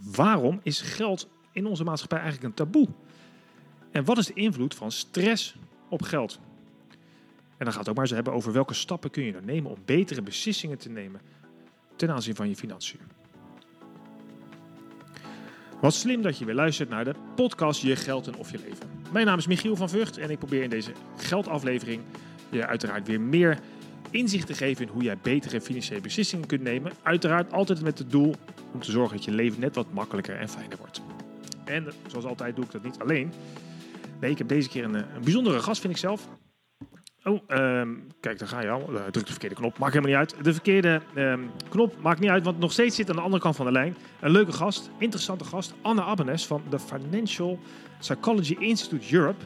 waarom is geld in onze maatschappij eigenlijk een taboe? En wat is de invloed van stress op geld? En dan gaat het ook maar eens hebben over welke stappen kun je dan nemen om betere beslissingen te nemen ten aanzien van je financiën. Wat slim dat je weer luistert naar de podcast Je Geld en Of Je Leven. Mijn naam is Michiel van Vught en ik probeer in deze geldaflevering je uiteraard weer meer inzicht te geven in hoe jij betere financiële beslissingen kunt nemen. Uiteraard altijd met het doel om te zorgen dat je leven net wat makkelijker en fijner wordt. En zoals altijd doe ik dat niet alleen. Nee, ik heb deze keer een, een bijzondere gast, vind ik zelf. Oh, ehm, kijk, daar ga je al. Uh, druk de verkeerde knop. Maakt helemaal niet uit. De verkeerde ehm, knop maakt niet uit, want nog steeds zit aan de andere kant van de lijn een leuke gast, interessante gast, Anne Abbenes van de Financial Psychology Institute Europe.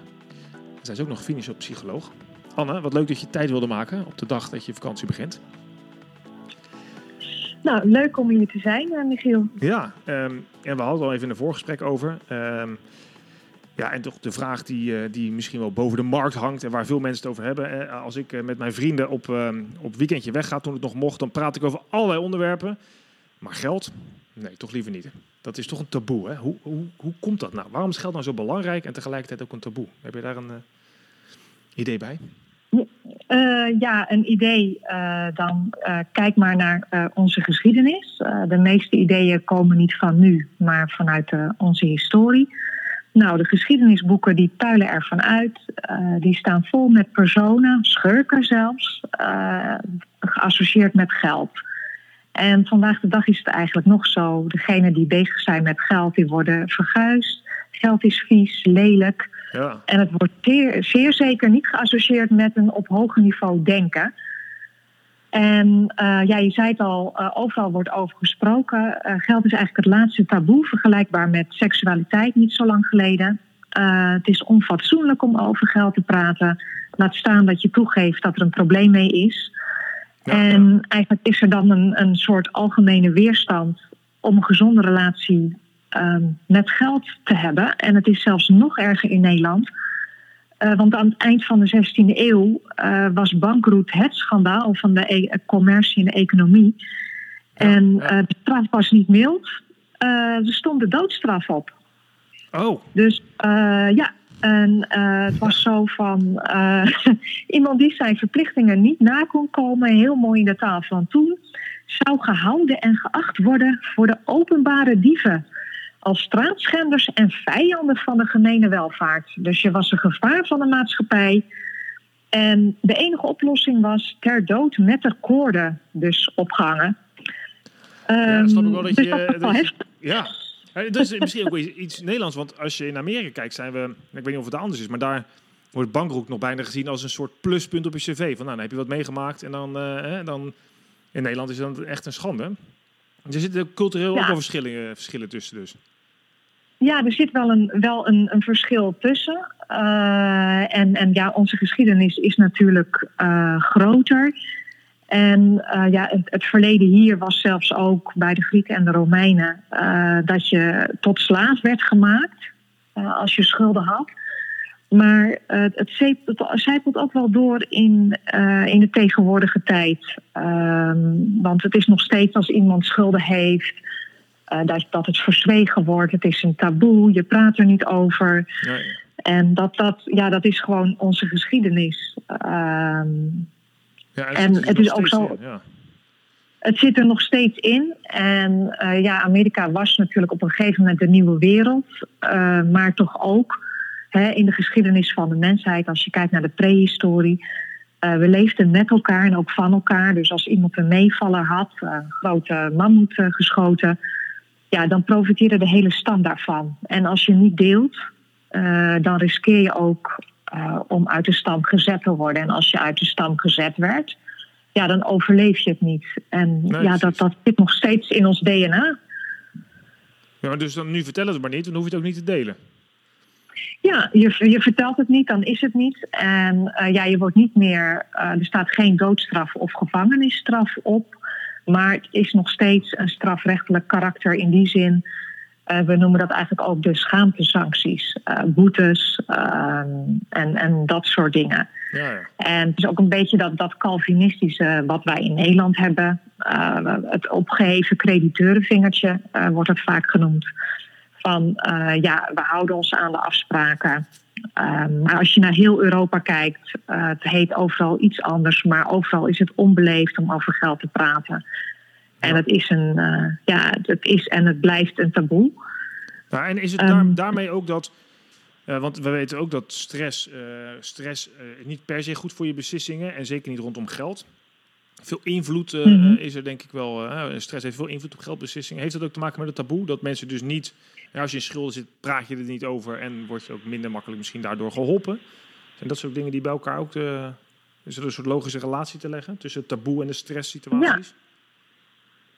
Zij is ook nog financieel psycholoog. Anne, wat leuk dat je tijd wilde maken op de dag dat je vakantie begint. Nou, leuk om hier te zijn, uh, Michiel. Ja, ehm, en we hadden al even in een voorgesprek over. Ja, en toch de vraag die, uh, die misschien wel boven de markt hangt en waar veel mensen het over hebben. Eh, als ik met mijn vrienden op, ehm, op weekendje wegga toen het nog mocht, dan praat ik over allerlei onderwerpen. Maar geld? Nee, toch liever niet. Dat is toch een taboe. Hè? Hoe, hoe, hoe komt dat nou? Waarom is geld nou zo belangrijk en tegelijkertijd ook een taboe? Heb je daar een idee bij? Ja, een idee. dan kijk maar naar onze geschiedenis. de meeste ideeën komen niet van nu, maar vanuit onze historie. Nou, de geschiedenisboeken die puilen ervan uit. Die staan vol met personen, schurken zelfs, geassocieerd met geld. En vandaag de dag is het eigenlijk nog zo. Degenen die bezig zijn met geld, die worden verguisd. Geld is vies, lelijk. Ja. En het wordt zeer, zeer zeker niet geassocieerd met een op hoger niveau denken. En uh, ja, je zei het al, uh, overal wordt over gesproken. Uh, geld is eigenlijk het laatste taboe, vergelijkbaar met seksualiteit niet zo lang geleden. het is onfatsoenlijk om over geld te praten. Laat staan dat je toegeeft dat er een probleem mee is. Ja, en eigenlijk is er dan een, een soort algemene weerstand om een gezonde relatie um, met geld te hebben. En het is zelfs nog erger in Nederland. Uh, want aan het eind van de 16e eeuw uh, was bankroet het schandaal van de e commercie en de economie. En uh, de straf was niet mild. er stond de doodstraf op. Oh. Dus ja, en het was zo van iemand die zijn verplichtingen niet na kon komen, heel mooi in de taal van toen, zou gehouden en geacht worden voor de openbare dieven als straatschenders en vijanden van de gemene welvaart. Dus je was een gevaar van de maatschappij. En de enige oplossing was ter dood met de koorden dus opgehangen. Ja, dat snap ik wel dat dus je... Dat dat ja, dat is misschien ook iets Nederlands. Want als je in Amerika kijkt, zijn we... Ik weet niet of het anders is, maar daar wordt bankroek nog bijna gezien als een soort pluspunt op je cv. Van nou, dan heb je wat meegemaakt en dan... Uh, dan in Nederland is dat echt een schande. Er zitten cultureel ja. ook wel verschillen, verschillen tussen dus. Ja, er zit wel een, wel een, een verschil tussen. Uh, en, en ja, onze geschiedenis is natuurlijk uh, groter. En uh, ja, het, verleden hier was zelfs ook bij de Grieken en de Romeinen dat je tot slaaf werd gemaakt als je schulden had. Maar het zijpelt ook wel door in, in de tegenwoordige tijd. Ehm, want het is nog steeds als iemand schulden heeft dat, dat het verzwegen wordt. Het is een taboe, je praat er niet over. Nee. En dat, dat, ja, dat is gewoon onze geschiedenis. Um, ja, het en het is ook zo. In, ja. Het zit er nog steeds in. En uh, ja, Amerika was natuurlijk op een gegeven moment de nieuwe wereld. Uh, maar toch ook hè, in de geschiedenis van de mensheid, als je kijkt naar de prehistorie. Uh, we leefden met elkaar en ook van elkaar. Dus als iemand een meevaller had, een grote mammoet geschoten, ja, dan profiteerde de hele stam daarvan. En als je niet deelt, uh, dan riskeer je ook uh, om uit de stam gezet te worden. En als je uit de stam gezet werd, ja, dan overleef je het niet. En nee, ja, dat, dat zit nog steeds in ons DNA. Ja, dus dan nu vertellen het maar niet, dan hoef je het ook niet te delen. Ja, je, je vertelt het niet, dan is het niet. En uh, ja, je wordt niet meer, er staat geen doodstraf of gevangenisstraf op. Maar het is nog steeds een strafrechtelijk karakter in die zin we noemen dat eigenlijk ook de schaamtesancties, boetes ehm, en, en dat soort dingen. Ja, ja. En het is ook een beetje dat, dat Calvinistische wat wij in Nederland hebben. het opgeheven crediteurenvingertje wordt het vaak genoemd. Van ja, we houden ons aan de afspraken. Ehm, maar als je naar heel Europa kijkt, uh, het heet overal iets anders, maar overal is het onbeleefd om over geld te praten. En het is een, uh, ja, het is en het blijft een taboe. Nou, en is het um, daarmee ook dat, uh, want we weten ook dat stress, stress niet per se goed voor je beslissingen en zeker niet rondom geld. Veel invloed mm -hmm. is er denk ik wel. stress heeft veel invloed op geldbeslissingen. Heeft dat ook te maken met het taboe? Dat mensen dus niet als je in schulden zit, praat je er niet over en word je ook minder makkelijk misschien daardoor geholpen. En dat soort dingen die bij elkaar ook de, er een soort logische relatie te leggen tussen het taboe en de stresssituaties?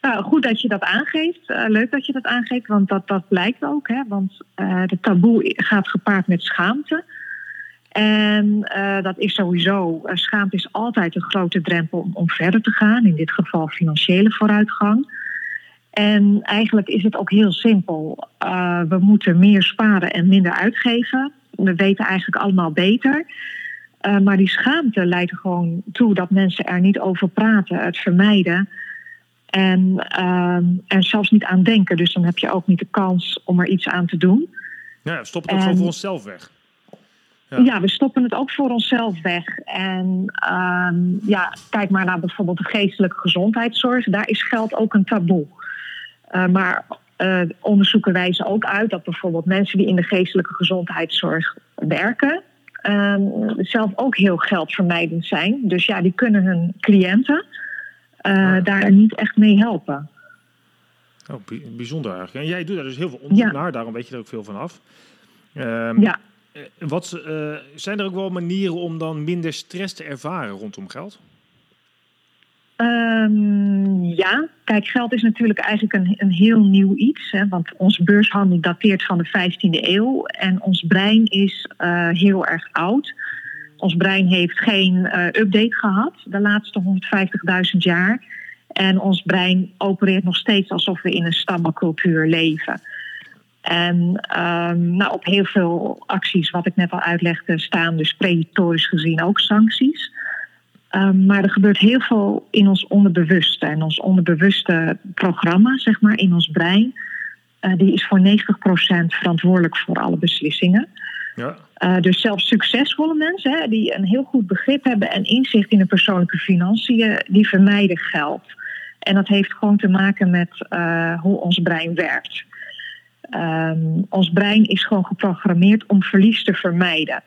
Ja. Nou, goed dat je dat aangeeft. Uh, leuk dat je dat aangeeft, want dat, dat blijkt ook. Hè? Want uh, de taboe gaat gepaard met schaamte. En dat is sowieso, schaamte is altijd een grote drempel om, om verder te gaan. In dit geval financiële vooruitgang. En eigenlijk is het ook heel simpel. Uh, we moeten meer sparen en minder uitgeven. We weten eigenlijk allemaal beter. Uh, maar die schaamte leidt er gewoon toe dat mensen er niet over praten, het vermijden. En, uh, en zelfs niet aan denken. Dus dan heb je ook niet de kans om er iets aan te doen. Ja, stoppen het ook gewoon voor onszelf weg. Ja. ja. we stoppen het ook voor onszelf weg. En ehm, ja, kijk maar naar bijvoorbeeld de geestelijke gezondheidszorg. Daar is geld ook een taboe. Uh, maar uh, onderzoeken wijzen ook uit dat bijvoorbeeld mensen die in de geestelijke gezondheidszorg werken, uh, zelf ook heel geldvermijdend zijn. Dus ja, die kunnen hun cliënten uh, daar niet echt mee helpen. Oh, bijzonder eigenlijk. En jij doet daar dus heel veel onderzoek ja. naar, daarom weet je er ook veel van af. Um, ja. Wat, zijn er ook wel manieren om dan minder stress te ervaren rondom geld? Um, ja, kijk, geld is natuurlijk eigenlijk een, een heel nieuw iets. Hè, want onze beurshandel dateert van de 15e eeuw en ons brein is uh, heel erg oud. Ons brein heeft geen uh, update gehad de laatste 150.000 jaar. En ons brein opereert nog steeds alsof we in een stammencultuur leven. En um, nou, op heel veel acties, wat ik net al uitlegde, staan dus predatorisch gezien ook sancties. Um, maar er gebeurt heel veel in ons onderbewuste. En ons onderbewuste programma, zeg maar, in ons brein, uh, die is voor 90% verantwoordelijk voor alle beslissingen. Ja. Uh, dus zelfs succesvolle mensen, hè, die een heel goed begrip hebben en inzicht in de persoonlijke financiën, die vermijden geld. En dat heeft gewoon te maken met uh, hoe ons brein werkt. Um, ons brein is gewoon geprogrammeerd om verlies te vermijden.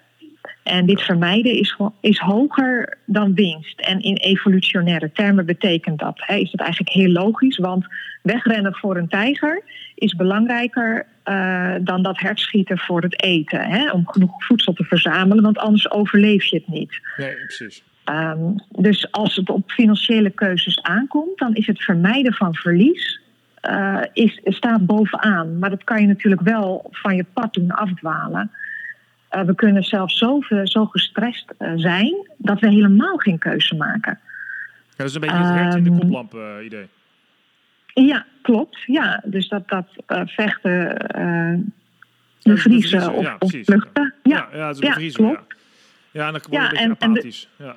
En dit vermijden is, is hoger dan winst. En in evolutionaire termen betekent dat, hè, is dat eigenlijk heel logisch. Want wegrennen voor een tijger is belangrijker uh, dan dat herschieten voor het eten. Hè, om genoeg voedsel te verzamelen, want anders overleef je het niet. Nee, precies. Um, dus als het op financiële keuzes aankomt, dan is het vermijden van verlies. Uh, is, staat bovenaan. Maar dat kan je natuurlijk wel van je pad doen afdwalen. Uh, we kunnen zelfs zo, zo gestrest uh, zijn dat we helemaal geen keuze maken. Ja, dat is een beetje het hert in de ehm, koplamp uh, idee. Ja, klopt. Ja, dus dat, dat vechten, bevriezen of, ja, of vluchten. Ja, ja, het is bevriezen, ja, klopt. Ja. en dan word je een beetje en, apathisch. De, ja.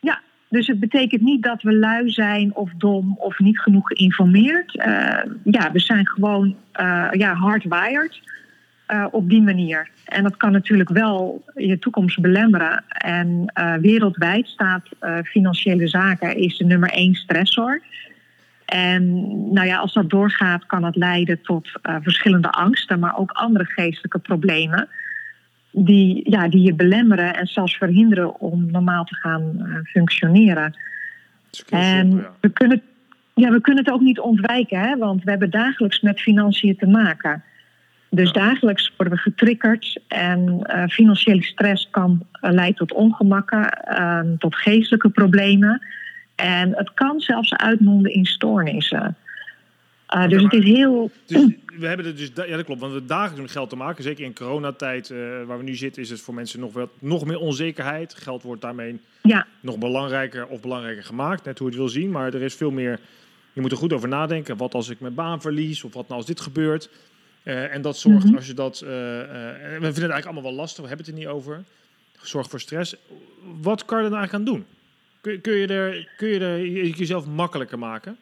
ja, dus het betekent niet dat we lui zijn of dom of niet genoeg geïnformeerd. ja, we zijn gewoon ja, hardwired uh, op die manier. En dat kan natuurlijk wel je toekomst belemmeren. En uh, wereldwijd staat uh, financiële zaken is de nummer één stressor. En nou ja, als dat doorgaat, kan dat leiden tot verschillende angsten, maar ook andere geestelijke problemen. Die, ja, die je belemmeren en zelfs verhinderen om normaal te gaan functioneren. En we kunnen, ja, we kunnen het ook niet ontwijken, hè, want we hebben dagelijks met financiën te maken. Dus dagelijks worden we getriggerd en uh, financiële stress kan uh, leiden tot ongemakken, uh, tot geestelijke problemen. En het kan zelfs uitmonden in stoornissen. Okay, dus het is heel. Dus we hebben het dus, ja, dat klopt, want we dagelijks met geld te maken. Zeker in coronatijd, waar we nu zitten, is het voor mensen nog, wat, nog meer onzekerheid. Geld wordt daarmee ja. nog belangrijker of belangrijker gemaakt, net hoe je het wil zien. Maar er is veel meer. Je moet er goed over nadenken. Wat als ik mijn baan verlies? Of wat nou als dit gebeurt? Uh, en dat zorgt Mhm. als je dat. eh, eh, we vinden het eigenlijk allemaal wel lastig, we hebben het er niet over. Zorg voor stress. Wat kan je er nou eigenlijk aan doen? Kun, kun, je er, kun je er je- jezelf makkelijker maken?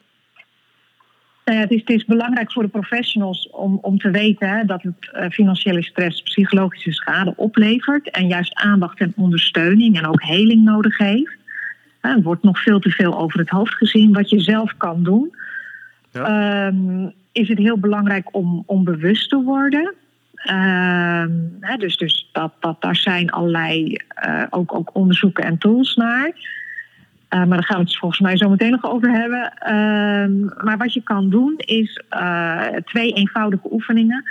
Nou ja, het, is, het is belangrijk voor de professionals om, om te weten hè, dat het eh, financiële stress psychologische schade oplevert. En juist aandacht en ondersteuning en ook heling nodig heeft. Er wordt nog veel te veel over het hoofd gezien. Wat je zelf kan doen, Ehm, is het heel belangrijk om, om bewust te worden. Ehm, dus dus dat, dat, daar zijn allerlei eh, ook, ook onderzoeken en tools naar. Eh, maar daar gaan we het volgens mij zo meteen nog over hebben. Ehm, maar wat je kan doen is eh, twee eenvoudige oefeningen.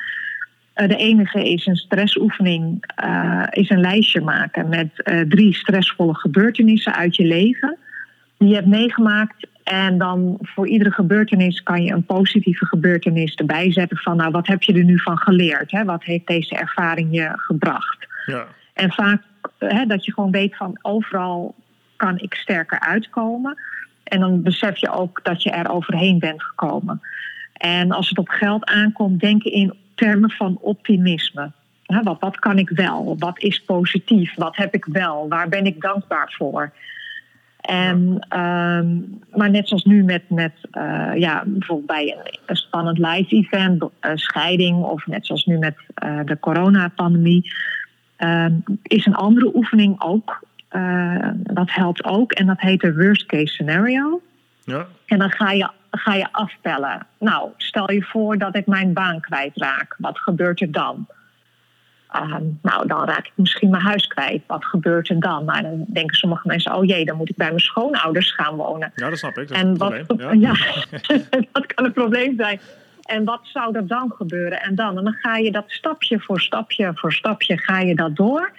De enige is een stressoefening, is een lijstje maken met drie stressvolle gebeurtenissen uit je leven die je hebt meegemaakt. En dan voor iedere gebeurtenis kan je een positieve gebeurtenis erbij zetten van nou wat heb je er nu van geleerd? Hè? Wat heeft deze ervaring je gebracht? Ja. En vaak hè, dat je gewoon weet van overal kan ik sterker uitkomen. En dan besef je ook dat je er overheen bent gekomen. En als het op geld aankomt, denken in termen van optimisme. Hè, wat, wat kan ik wel? Wat is positief? Wat heb ik wel? Waar ben ik dankbaar voor? En, ehm, maar net zoals nu met, met eh, ja, bijvoorbeeld bij een, een spannend live event, eh, scheiding, of net zoals nu met eh, de coronapandemie, ehm, is een andere oefening ook. dat helpt ook en dat heet de worst case scenario. Ja. En dan ga je, ga je afpellen. Nou, stel je voor dat ik mijn baan kwijtraak. Wat gebeurt er dan? Ehm, nou, dan raak ik misschien mijn huis kwijt. Wat gebeurt er dan? Maar dan denken sommige mensen: oh jee, dan moet ik bij mijn schoonouders gaan wonen. ja, dat snap ik. Dat En wat, probleem. Ja. ja. dat kan een probleem zijn. En wat zou er dan gebeuren? En dan, en dan ga je dat stapje voor stapje voor stapje ga je dat door.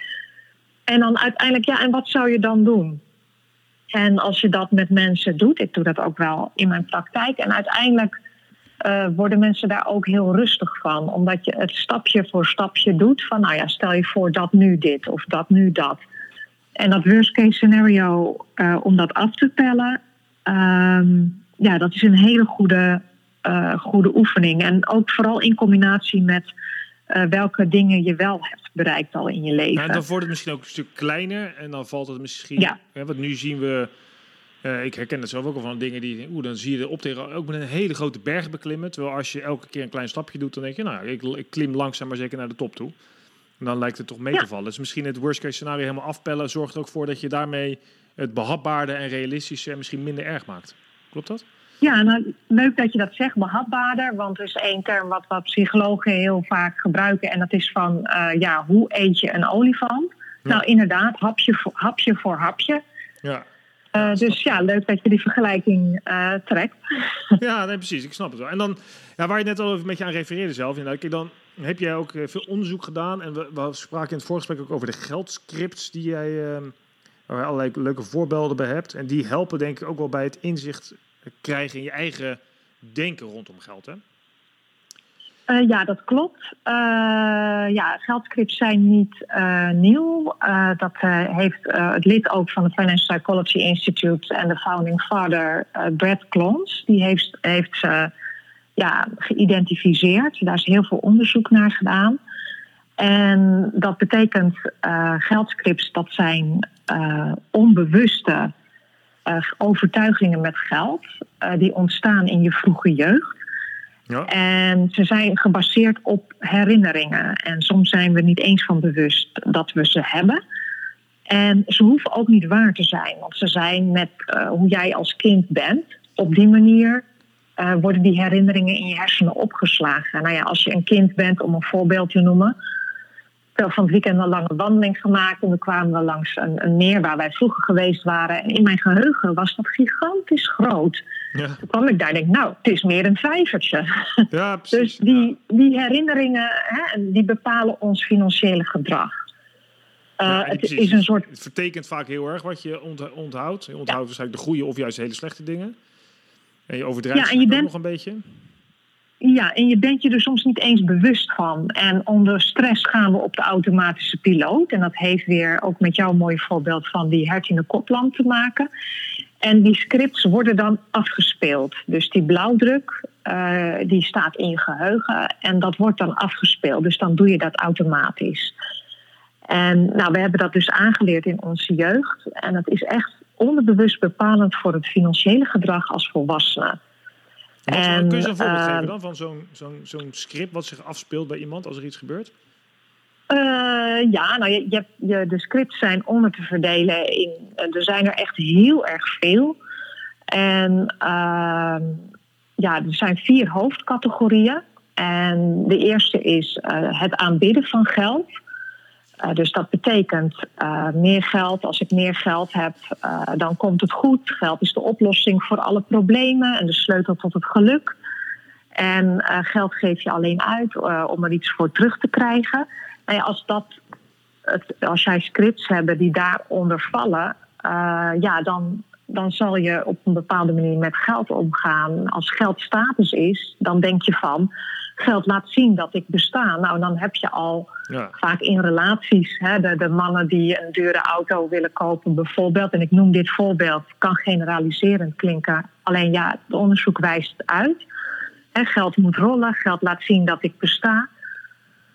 En dan uiteindelijk, ja, en wat zou je dan doen? En als je dat met mensen doet, ik doe dat ook wel in mijn praktijk. En uiteindelijk eh, worden mensen daar ook heel rustig van. Omdat je het stapje voor stapje doet. Van nou ja, stel je voor dat nu dit of dat nu dat. En dat worst case scenario, eh, om dat af te pellen, ehm, ja, dat is een hele goede, eh, goede oefening. En ook vooral in combinatie met welke dingen je wel hebt bereikt al in je leven. Nou, dan wordt het misschien ook een stuk kleiner en dan valt het misschien. Ja. Hè, want nu zien we. Eh, ik herken het zelf ook al van dingen die. Oeh, dan zie je de optegen ook met een hele grote berg beklimmen. Terwijl als je elke keer een klein stapje doet, dan denk je, nou, ik, ik klim langzaam maar zeker naar de top toe. En dan lijkt het toch mee Ja. te vallen. Dus misschien het worst case scenario helemaal afpellen zorgt er ook voor dat je daarmee het behapbaarder en realistischer en misschien minder erg maakt. Klopt dat? Ja, nou, leuk dat je dat zegt, behapbaarder. Want er is één term wat, wat psychologen heel vaak gebruiken. En dat is van, eh, ja, hoe eet je een olifant? Ja. Nou, inderdaad, hapje voor hapje. Voor hapje. Ja. Eh, dus ja, leuk dat je die vergelijking eh, trekt. Ja, nee, precies. Ik snap het wel. En dan, ja, waar je net al even met je aan refereerde zelf, kijk, dan heb jij ook eh, veel onderzoek gedaan. En we, we spraken in het voorgesprek ook over de geldscripts die jij, eh, waar je allerlei leuke voorbeelden bij hebt. En die helpen denk ik ook wel bij het inzicht krijgen in je eigen denken rondom geld, hè? Eh, ja, dat klopt. Eh, ja, geldscripts zijn niet eh, nieuw. Dat heeft het lid ook van het Financial Psychology Institute en de founding father Brad Klons. Die heeft, heeft ja, geïdentificeerd. Daar is heel veel onderzoek naar gedaan. En dat betekent uh, geldscripts, dat zijn uh, onbewuste uh, overtuigingen met geld. Uh, die ontstaan in je vroege jeugd. Ja. En ze zijn gebaseerd op herinneringen. En soms zijn we niet eens van bewust dat we ze hebben. En ze hoeven ook niet waar te zijn. Want ze zijn met uh, hoe jij als kind bent. Op die manier uh, worden die herinneringen in je hersenen opgeslagen. Nou ja, als je een kind bent, om een voorbeeld te noemen. Van het weekend een lange wandeling gemaakt. En we kwamen we langs een, een meer waar wij vroeger geweest waren. En in mijn geheugen was dat gigantisch groot. Ja. Toen kwam ik daar en denk, nou, het is meer een vijvertje. Ja, precies. Dus die, die herinneringen, hè, die bepalen ons financiële gedrag. Uh, ja, het precies. is een soort... Het vertekent vaak heel erg wat je onthoudt. Je onthoudt waarschijnlijk de goede of juist hele slechte dingen. En je overdrijft ja, en je bent... nog een beetje. Ja, en je bent je er soms niet eens bewust van. En onder stress gaan we op de automatische piloot. En dat heeft weer ook met jouw mooie voorbeeld van die hert in de koplamp te maken. En die scripts worden dan afgespeeld. Dus die blauwdruk, uh, die staat in je geheugen en dat wordt dan afgespeeld. Dus dan doe je dat automatisch. En nou, we hebben dat dus aangeleerd in onze jeugd. En dat is echt onderbewust bepalend voor het financiële gedrag als volwassene. En, kun je een voorbeeld geven dan van zo'n zo'n zo'n script wat zich afspeelt bij iemand als er iets gebeurt? Uh, ja, nou, je, de scripts zijn onder te verdelen in. Er zijn er echt heel erg veel. En uh, ja, er zijn vier hoofdcategorieën. En de eerste is uh, het aanbieden van geld. Dus dat betekent meer geld. Als ik meer geld heb, dan komt het goed. Geld is de oplossing voor alle problemen en de sleutel tot het geluk. En geld geef je alleen uit om er iets voor terug te krijgen. Nou ja, als, dat het, als jij scripts hebben die daaronder vallen, ja, dan, dan zal je op een bepaalde manier met geld omgaan. Als geld status is, dan denk je van geld laat zien dat ik besta. Nou, dan heb je al ja. vaak in relaties hè, de, de, mannen die een dure auto willen kopen, bijvoorbeeld. En ik noem dit voorbeeld, kan generaliserend klinken. Alleen ja, het onderzoek wijst uit. Hè, geld moet rollen, geld laat zien dat ik besta.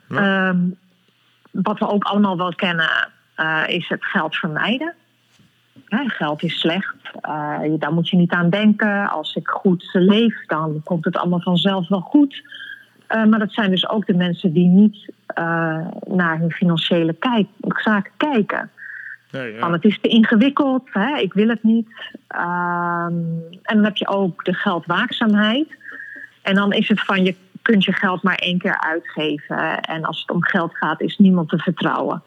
Ja. Um, wat we ook allemaal wel kennen, uh, is het geld vermijden. Ja, geld is slecht, uh, daar moet je niet aan denken. Als ik goed leef, dan komt het allemaal vanzelf wel goed. Uh, maar dat zijn dus ook de mensen die niet naar hun financiële kijk, zaken kijken. Nee, ja. Van het is te ingewikkeld, hè, ik wil het niet. Uh, en dan heb je ook de geldwaakzaamheid. En dan is het van je kunt je geld maar één keer uitgeven. En als het om geld gaat, is niemand te vertrouwen.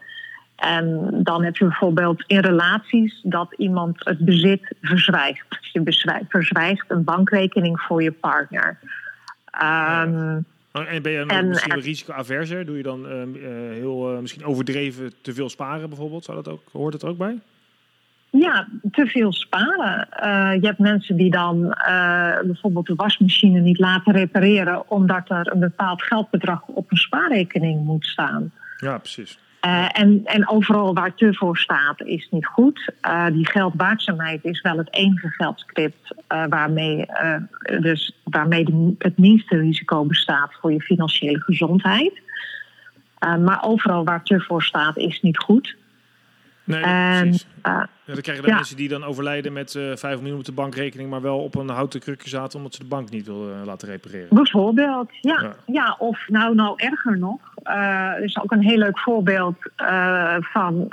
En dan heb je bijvoorbeeld in relaties dat iemand het bezit verzwijgt. Je verzwijgt een bankrekening voor je partner. Um, en ben je dan en, misschien risicoaverser? Doe je dan uh, heel uh, misschien overdreven te veel sparen bijvoorbeeld? Zou dat ook, hoort het er ook bij? Ja, te veel sparen. Uh, je hebt mensen die dan bijvoorbeeld de wasmachine niet laten repareren omdat er een bepaald geldbedrag op een spaarrekening moet staan. Ja, precies. Uh, en, en overal waar te voor staat is niet goed. Die geldwaakzaamheid is wel het enige geldscript waarmee, dus waarmee de, het minste risico bestaat voor je financiële gezondheid. maar overal waar te voor staat is niet goed. Nee, precies. ja, dan krijg je dan ja. mensen die dan overlijden met uh, 5 miljoen op de bankrekening, maar wel op een houten krukje zaten omdat ze de bank niet wil uh, laten repareren. Bijvoorbeeld, ja. ja. ja. of nou, nou erger nog. Er is ook een heel leuk voorbeeld van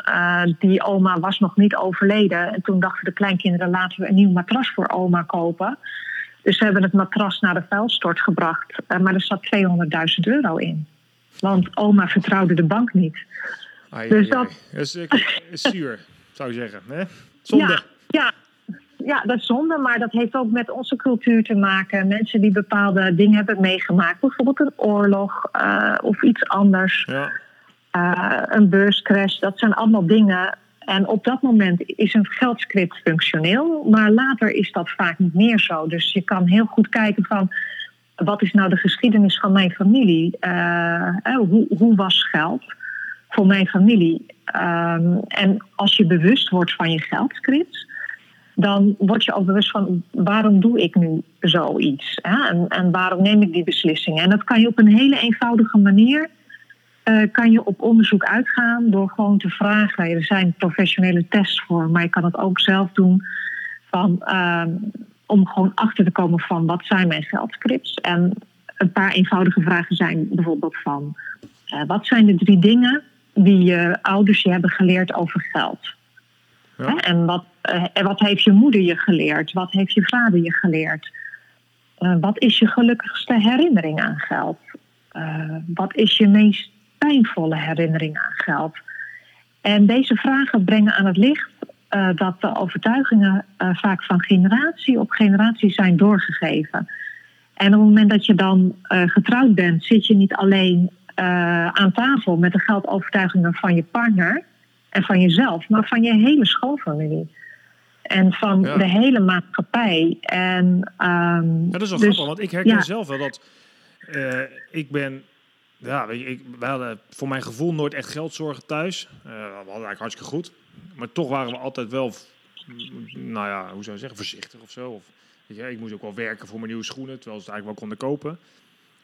die oma was nog niet overleden. En toen dachten de kleinkinderen laten we een nieuw matras voor oma kopen. Dus ze hebben het matras naar de vuilstort gebracht. maar er zat 200.000 euro in. Want oma vertrouwde de bank niet. Ai, dus dat... is, is zuur, zou je zeggen. Hè? Zonde. Ja, ja. ja, dat is zonde, maar dat heeft ook met onze cultuur te maken. Mensen die bepaalde dingen hebben meegemaakt, bijvoorbeeld een oorlog uh, of iets anders. Ja. Uh, een beurscrash, dat zijn allemaal dingen. En op dat moment is een geldscript functioneel, maar later is dat vaak niet meer zo. Dus je kan heel goed kijken van wat is nou de geschiedenis van mijn familie? Uh, hoe, hoe was geld? Voor mijn familie. Um, en als je bewust wordt van je geldscript, dan word je ook bewust van waarom doe ik nu zoiets? En, en waarom neem ik die beslissingen? En dat kan je op een hele eenvoudige manier. Uh, kan je op onderzoek uitgaan door gewoon te vragen. Er zijn professionele tests voor, maar je kan het ook zelf doen. Van, uh, om gewoon achter te komen van wat zijn mijn geldscripts. En een paar eenvoudige vragen zijn bijvoorbeeld van... Uh, wat zijn de drie dingen die je ouders je hebben geleerd over geld. Ja. En wat, uh, wat heeft je moeder je geleerd? Wat heeft je vader je geleerd? Uh, wat is je gelukkigste herinnering aan geld? Uh, wat is je meest pijnvolle herinnering aan geld? En deze vragen brengen aan het licht dat de overtuigingen vaak van generatie op generatie zijn doorgegeven. En op het moment dat je dan getrouwd bent, zit je niet alleen aan tafel met de geldovertuigingen van je partner en van jezelf, maar van je hele schoolfamilie. En van ja. de hele maatschappij. En, um, ja, dat is wel dus, grappig, want ik herken ja. zelf wel dat uh, ik ben. Ja, weet je, ik, wij hadden voor mijn gevoel nooit echt geldzorgen thuis. Uh, we hadden eigenlijk hartstikke goed. Maar toch waren we altijd wel nou ja, hoe zou je zeggen, voorzichtig of zo. Of, weet je, ik moest ook wel werken voor mijn nieuwe schoenen, terwijl ze het eigenlijk wel konden kopen.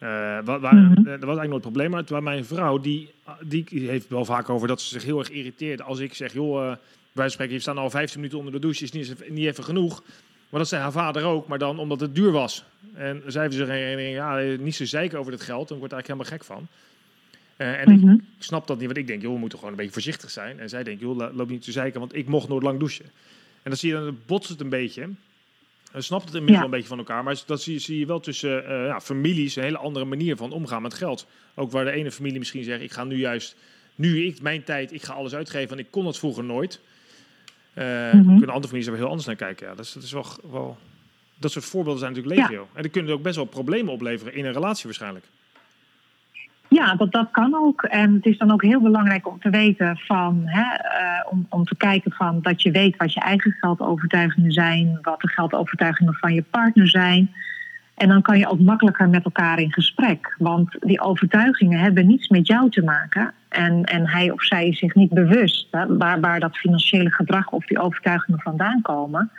Uh, wat, waar, Mhm. Dat was eigenlijk nooit het probleem. Maar terwijl mijn vrouw, die, die heeft wel vaak over dat ze zich heel erg irriteert. Als ik zeg, joh, uh, wij spreken, je staan al 15 minuten onder de douche, is niet, niet even genoeg. Maar dat zei haar vader ook, maar dan omdat het duur was. En zij heeft zich herinnering, ja, niet zo zeiken over het geld. Dan wordt eigenlijk helemaal gek van. Uh, en Mhm. ik snap dat niet, want ik denk, joh, we moeten gewoon een beetje voorzichtig zijn. En zij denkt, joh, loop niet te zeiken, want ik mocht nooit lang douchen. En dan zie je, dan botst het een beetje. Snapt het inmiddels Ja. wel een beetje van elkaar. Maar dat zie, zie je wel tussen eh, ja, families een hele andere manier van omgaan met geld. Ook waar de ene familie misschien zegt, ik ga nu juist, nu ik, mijn tijd, ik ga alles uitgeven. Want ik kon dat vroeger nooit. Eh Mhm. Kunnen andere families er heel anders naar kijken. Ja, dat, is, dat is wel, wel... Dat soort voorbeelden zijn natuurlijk Ja. legio. En die kunnen ook best wel problemen opleveren in een relatie waarschijnlijk. Ja, dat, dat kan ook. En het is dan ook heel belangrijk om te weten van, hè, eh, om, om te kijken van dat je weet wat je eigen geldovertuigingen zijn, wat de geldovertuigingen van je partner zijn. En dan kan je ook makkelijker met elkaar in gesprek. Want die overtuigingen hebben niets met jou te maken. En, en hij of zij is zich niet bewust waar, waar dat financiële gedrag of die overtuigingen vandaan komen.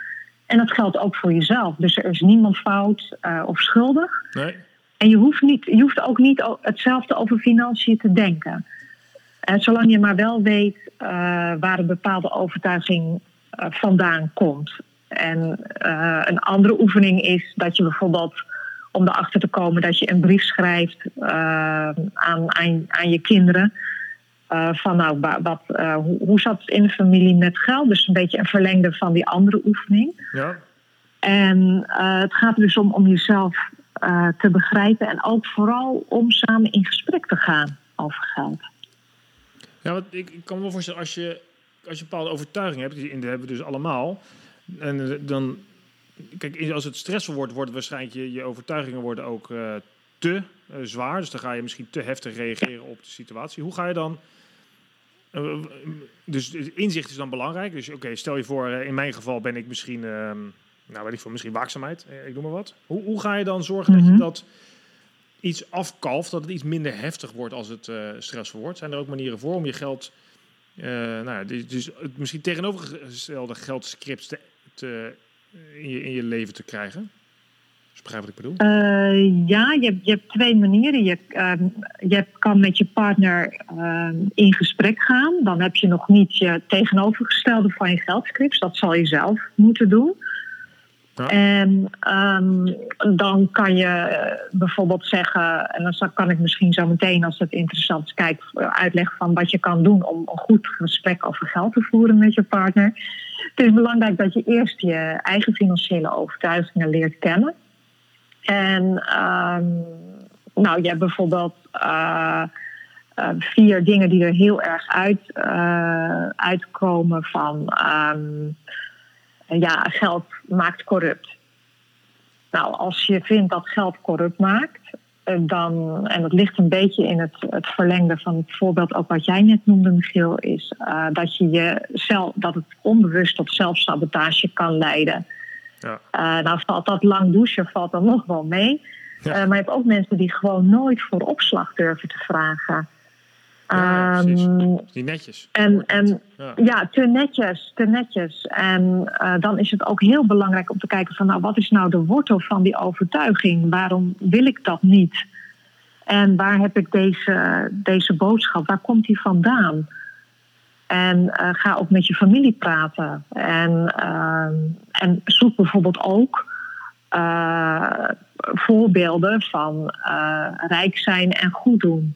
En dat geldt ook voor jezelf. Dus er is niemand fout eh, of schuldig. Nee? En je hoeft, niet, je hoeft ook niet hetzelfde over financiën te denken. En zolang je maar wel weet eh, waar een bepaalde overtuiging eh, vandaan komt. En eh, een andere oefening is dat je bijvoorbeeld om erachter te komen dat je een brief schrijft eh, aan, aan, aan je kinderen. eh, van nou, wa- wat, eh, hoe, hoe zat het in de familie met geld? Dus een beetje een verlengde van die andere oefening. Ja? En eh, het gaat er dus om om jezelf eh, te begrijpen en ook vooral om samen in gesprek te gaan over geld. Ja, want ik, ik kan me wel voorstellen, als je, als je bepaalde overtuiging hebt, die hebben we dus allemaal, en eh, dan, kijk, als het stressvol wordt, worden waarschijnlijk je, je overtuigingen worden ook eh, te zwaar, dus dan ga je misschien te heftig reageren op de situatie. Hoe ga je dan, dus inzicht is dan belangrijk, dus oké, stel je voor, in mijn geval ben ik misschien, ehm, nou weet ik veel, misschien waakzaamheid, eh, ik noem maar wat. Hoe, hoe ga je dan zorgen dat Mhm. je dat iets afkalft, dat het iets minder heftig wordt als het eh stressvol wordt? Zijn er ook manieren voor om je geld, eh, nou ja, dus, dus het misschien tegenovergestelde geldscripts te, te, in, je, in je leven te krijgen? Dus begrijp wat ik bedoel? Ja, je hebt, je hebt twee manieren. Je, ehm, je kan met je partner ehm, in gesprek gaan. Dan heb je nog niet je tegenovergestelde van je geldscripts. Dat zal je zelf moeten doen. En ehm, dan kan je eh, bijvoorbeeld zeggen, en dan kan ik misschien zo meteen, als het interessant is, kijken, eh, uitleggen van wat je kan doen om een goed gesprek over geld te voeren met je partner. Het is belangrijk dat je eerst je eigen financiële overtuigingen leert kennen. En ehm, nou, je hebt bijvoorbeeld eh, eh, vier dingen die er heel erg uit, uitkomen van ehm, ja, geld maakt corrupt. Nou, als je vindt dat geld corrupt maakt, eh, dan, en dat ligt een beetje in het, het verlengde van het voorbeeld ook wat jij net noemde, Michiel, is eh, dat, je jezelf, dat het onbewust tot zelfsabotage kan leiden. Ja. Eh, nou valt dat lang douchen valt dan nog wel mee. Ja. Maar je hebt ook mensen die gewoon nooit voor opslag durven te vragen. Ja. Ehm, Niet netjes. en, en Ja. ja, te netjes, te netjes. En eh, dan is het ook heel belangrijk om te kijken van... nou, wat is nou de wortel van die overtuiging? Waarom wil ik dat niet? En waar heb ik deze, deze boodschap? Waar komt die vandaan? En eh, ga ook met je familie praten. En, ehm, en zoek bijvoorbeeld ook eh, voorbeelden van rijk zijn en goed doen.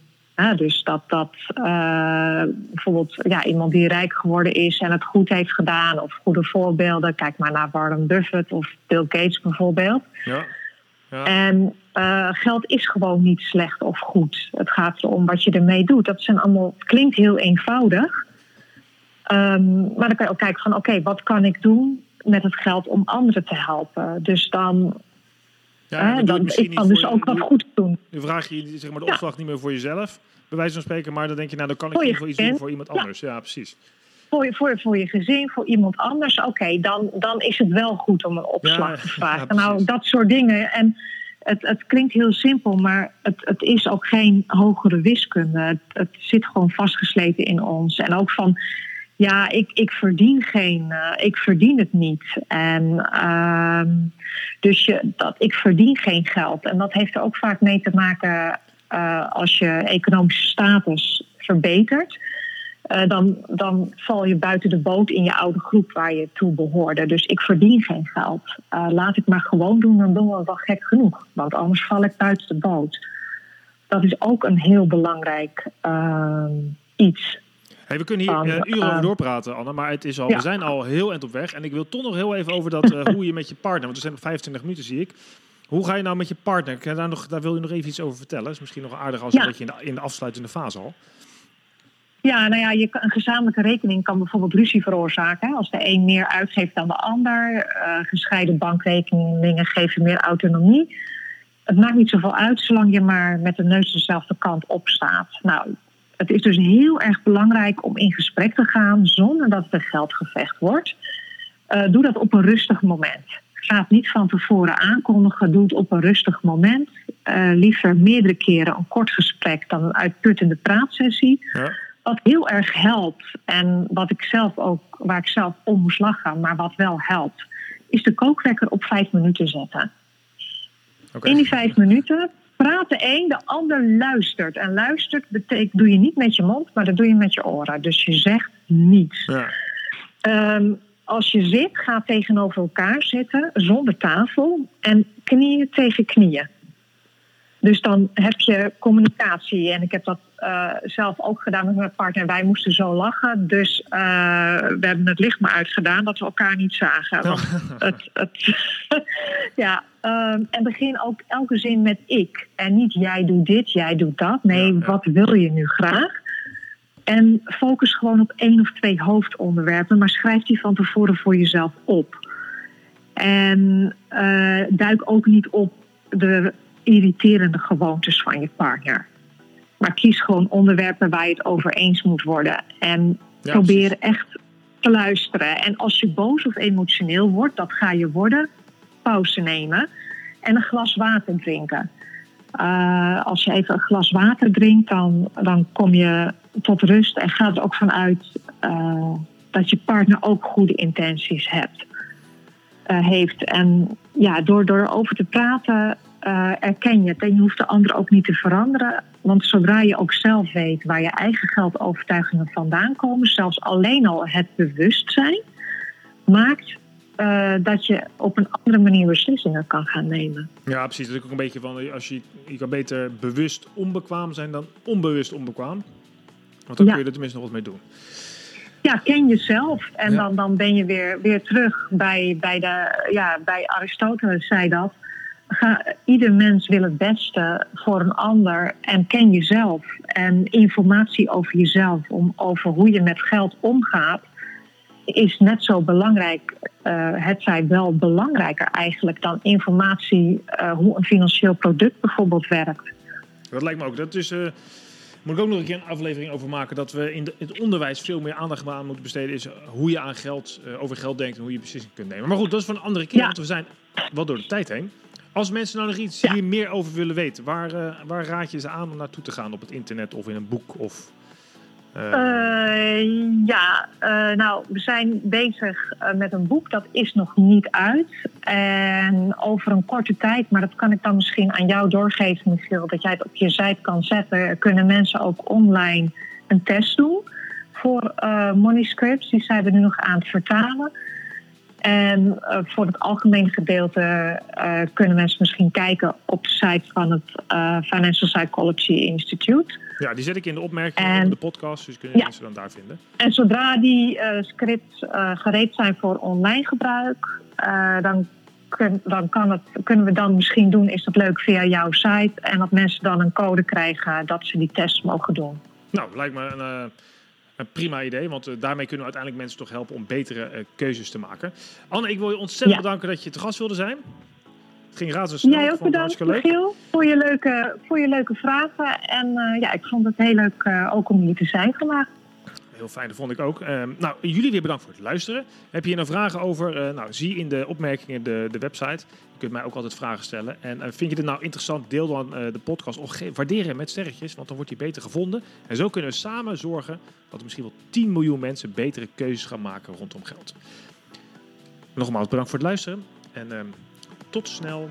Dus dat, dat eh, bijvoorbeeld ja, iemand die rijk geworden is en het goed heeft gedaan, of goede voorbeelden. Kijk maar naar Warren Buffett of Bill Gates bijvoorbeeld. Ja. Ja. En eh, geld is gewoon niet slecht of goed. Het gaat erom wat je ermee doet. Dat zijn allemaal, het klinkt heel eenvoudig. Ehm, maar dan kan je ook kijken van oké, wat kan ik doen met het geld om anderen te helpen? Dus dan, Ja, dan ik kan dus ook wat goed doen. Nu vraag je zeg maar, de Ja. opslag niet meer voor jezelf, bij wijze van spreken, maar dan denk je, nou, dan kan ik Voor iets doen voor iemand anders. Ja, precies. Voor je, voor, voor je gezin, voor iemand anders. Oké, dan, dan is het wel goed om een opslag te vragen. nou, dat soort dingen. En het, het klinkt heel simpel, maar het, het is ook geen hogere wiskunde. Het, het zit gewoon vastgesleten in ons. En ook van, Ja, ik, ik verdien geen, uh, ik verdien het niet. En uh, dus je, dat, ik verdien geen geld. En dat heeft er ook vaak mee te maken uh, als je economische status verbetert. Uh, dan, dan val je buiten de boot in je oude groep waar je toe behoorde. Dus ik verdien geen geld. laat ik maar gewoon doen, dan doen we wel gek genoeg. Want anders val ik buiten de boot. Dat is ook een heel belangrijk ehm, iets. Hey, we kunnen hier uh, uren over doorpraten, Anne, maar het is al, we zijn al heel eind op weg. En ik wil toch nog heel even over dat, uh, hoe je met je partner, want er zijn nog 25 minuten zie ik. Hoe ga je nou met je partner? Daar, nog, daar wil je nog even iets over vertellen. is misschien nog aardig als ja. een beetje in de, in de afsluitende fase al. Ja, nou ja, je, een gezamenlijke rekening kan bijvoorbeeld ruzie veroorzaken. Als de een meer uitgeeft dan de ander. Uh, gescheiden bankrekeningen geven meer autonomie. Het maakt niet zoveel uit zolang je maar met de neus dezelfde kant op staat. Nou, het is dus heel erg belangrijk om in gesprek te gaan zonder dat het een geldgevecht wordt. Uh, doe dat op een rustig moment. Ga het niet van tevoren aankondigen. Doe het op een rustig moment. Uh, liever meerdere keren een kort gesprek dan een uitputtende praatsessie. Ja. Wat heel erg helpt en wat ik zelf ook, waar ik zelf om moest lachen, maar wat wel helpt, is de kookwekker op vijf minuten zetten. Okay. In die vijf minuten praat de een, de ander luistert. En luistert betekent, doe je niet met je mond, maar dat doe je met je oren. Dus je zegt niets. Ja. Um, als je zit, ga tegenover elkaar zitten, zonder tafel en knieën tegen knieën. Dus dan heb je communicatie. En ik heb dat uh, zelf ook gedaan met mijn partner. Wij moesten zo lachen. Dus uh, we hebben het licht maar uitgedaan dat we elkaar niet zagen. Want het, het ja, um, en begin ook elke zin met ik. En niet jij doet dit, jij doet dat. Nee, ja, ja. wat wil je nu graag? En focus gewoon op één of twee hoofdonderwerpen. Maar schrijf die van tevoren voor jezelf op. En uh, duik ook niet op de irriterende gewoontes van je partner. Maar kies gewoon onderwerpen waar je het over eens moet worden. En ja, probeer precies. echt te luisteren. En als je boos of emotioneel wordt, dat ga je worden, pauze nemen en een glas water drinken. Uh, als je even een glas water drinkt, dan, dan kom je tot rust en gaat er ook vanuit uh, dat je partner ook goede intenties hebt, uh, heeft. En ja, door, door over te praten uh, erken je het. En je hoeft de ander ook niet te veranderen. Want zodra je ook zelf weet waar je eigen geldovertuigingen vandaan komen, zelfs alleen al het bewustzijn, maakt uh, dat je op een andere manier beslissingen kan gaan nemen. Ja, precies. Dat is ook een beetje van, als je, je kan beter bewust onbekwaam zijn dan onbewust onbekwaam. Want dan ja. kun je er tenminste nog wat mee doen. Ja, ken jezelf. En ja. dan, dan ben je weer, weer terug bij, bij, de, ja, bij Aristoteles zei dat ga, ieder mens wil het beste voor een ander en ken jezelf. En informatie over jezelf, om, over hoe je met geld omgaat, is net zo belangrijk. Uh, het zij wel belangrijker eigenlijk dan informatie uh, hoe een financieel product bijvoorbeeld werkt. Dat lijkt me ook. Dat is. Uh moet ik ook nog een keer een aflevering over maken dat we in het onderwijs veel meer aandacht aan moeten besteden. Is hoe je aan geld, over geld denkt en hoe je beslissingen kunt nemen. Maar goed, dat is voor een andere keer, ja. want we zijn wel door de tijd heen. Als mensen nou nog iets ja. hier meer over willen weten, waar, uh, waar raad je ze aan om naartoe te gaan op het internet of in een boek? Of, uh... Uh, ja, nou, we zijn bezig met een boek, dat is nog niet uit. En over een korte tijd, maar dat kan ik dan misschien aan jou doorgeven, Michiel, dat jij het op je site kan zetten, kunnen mensen ook online een test doen voor money scripts. Die zijn we nu nog aan het vertalen. En uh, voor het algemene gedeelte uh, kunnen mensen misschien kijken op de site van het uh, Financial Psychology Institute. Ja, die zet ik in de opmerkingen en, op de podcast, dus kunnen ja. mensen dan daar vinden. En zodra die scripts gereed zijn voor online gebruik, dan, kun, dan kan het, kunnen we dan misschien doen, is dat leuk via jouw site. En dat mensen dan een code krijgen dat ze die test mogen doen. Nou, lijkt me een een prima idee, want uh, daarmee kunnen we uiteindelijk mensen toch helpen om betere uh, keuzes te maken. Anne, ik wil je ontzettend ja. bedanken dat je te gast wilde zijn. Het ging razendsnel. Jij ook bedankt, Michiel, voor je leuke, voor je leuke vragen. En uh, ja, ik vond het heel leuk ook om hier te zijn vandaag. Heel fijn, dat vond ik ook. Ehm, nou, jullie weer bedankt voor het luisteren. Heb je hier nou vragen over? nou, zie in de opmerkingen de, de website. Je kunt mij ook altijd vragen stellen. En vind je dit nou interessant? Deel dan de podcast of waardeer hem met sterretjes, want dan wordt hij beter gevonden. En zo kunnen we samen zorgen dat misschien wel 10 miljoen mensen betere keuzes gaan maken rondom geld. Nogmaals bedankt voor het luisteren en ehm, tot snel.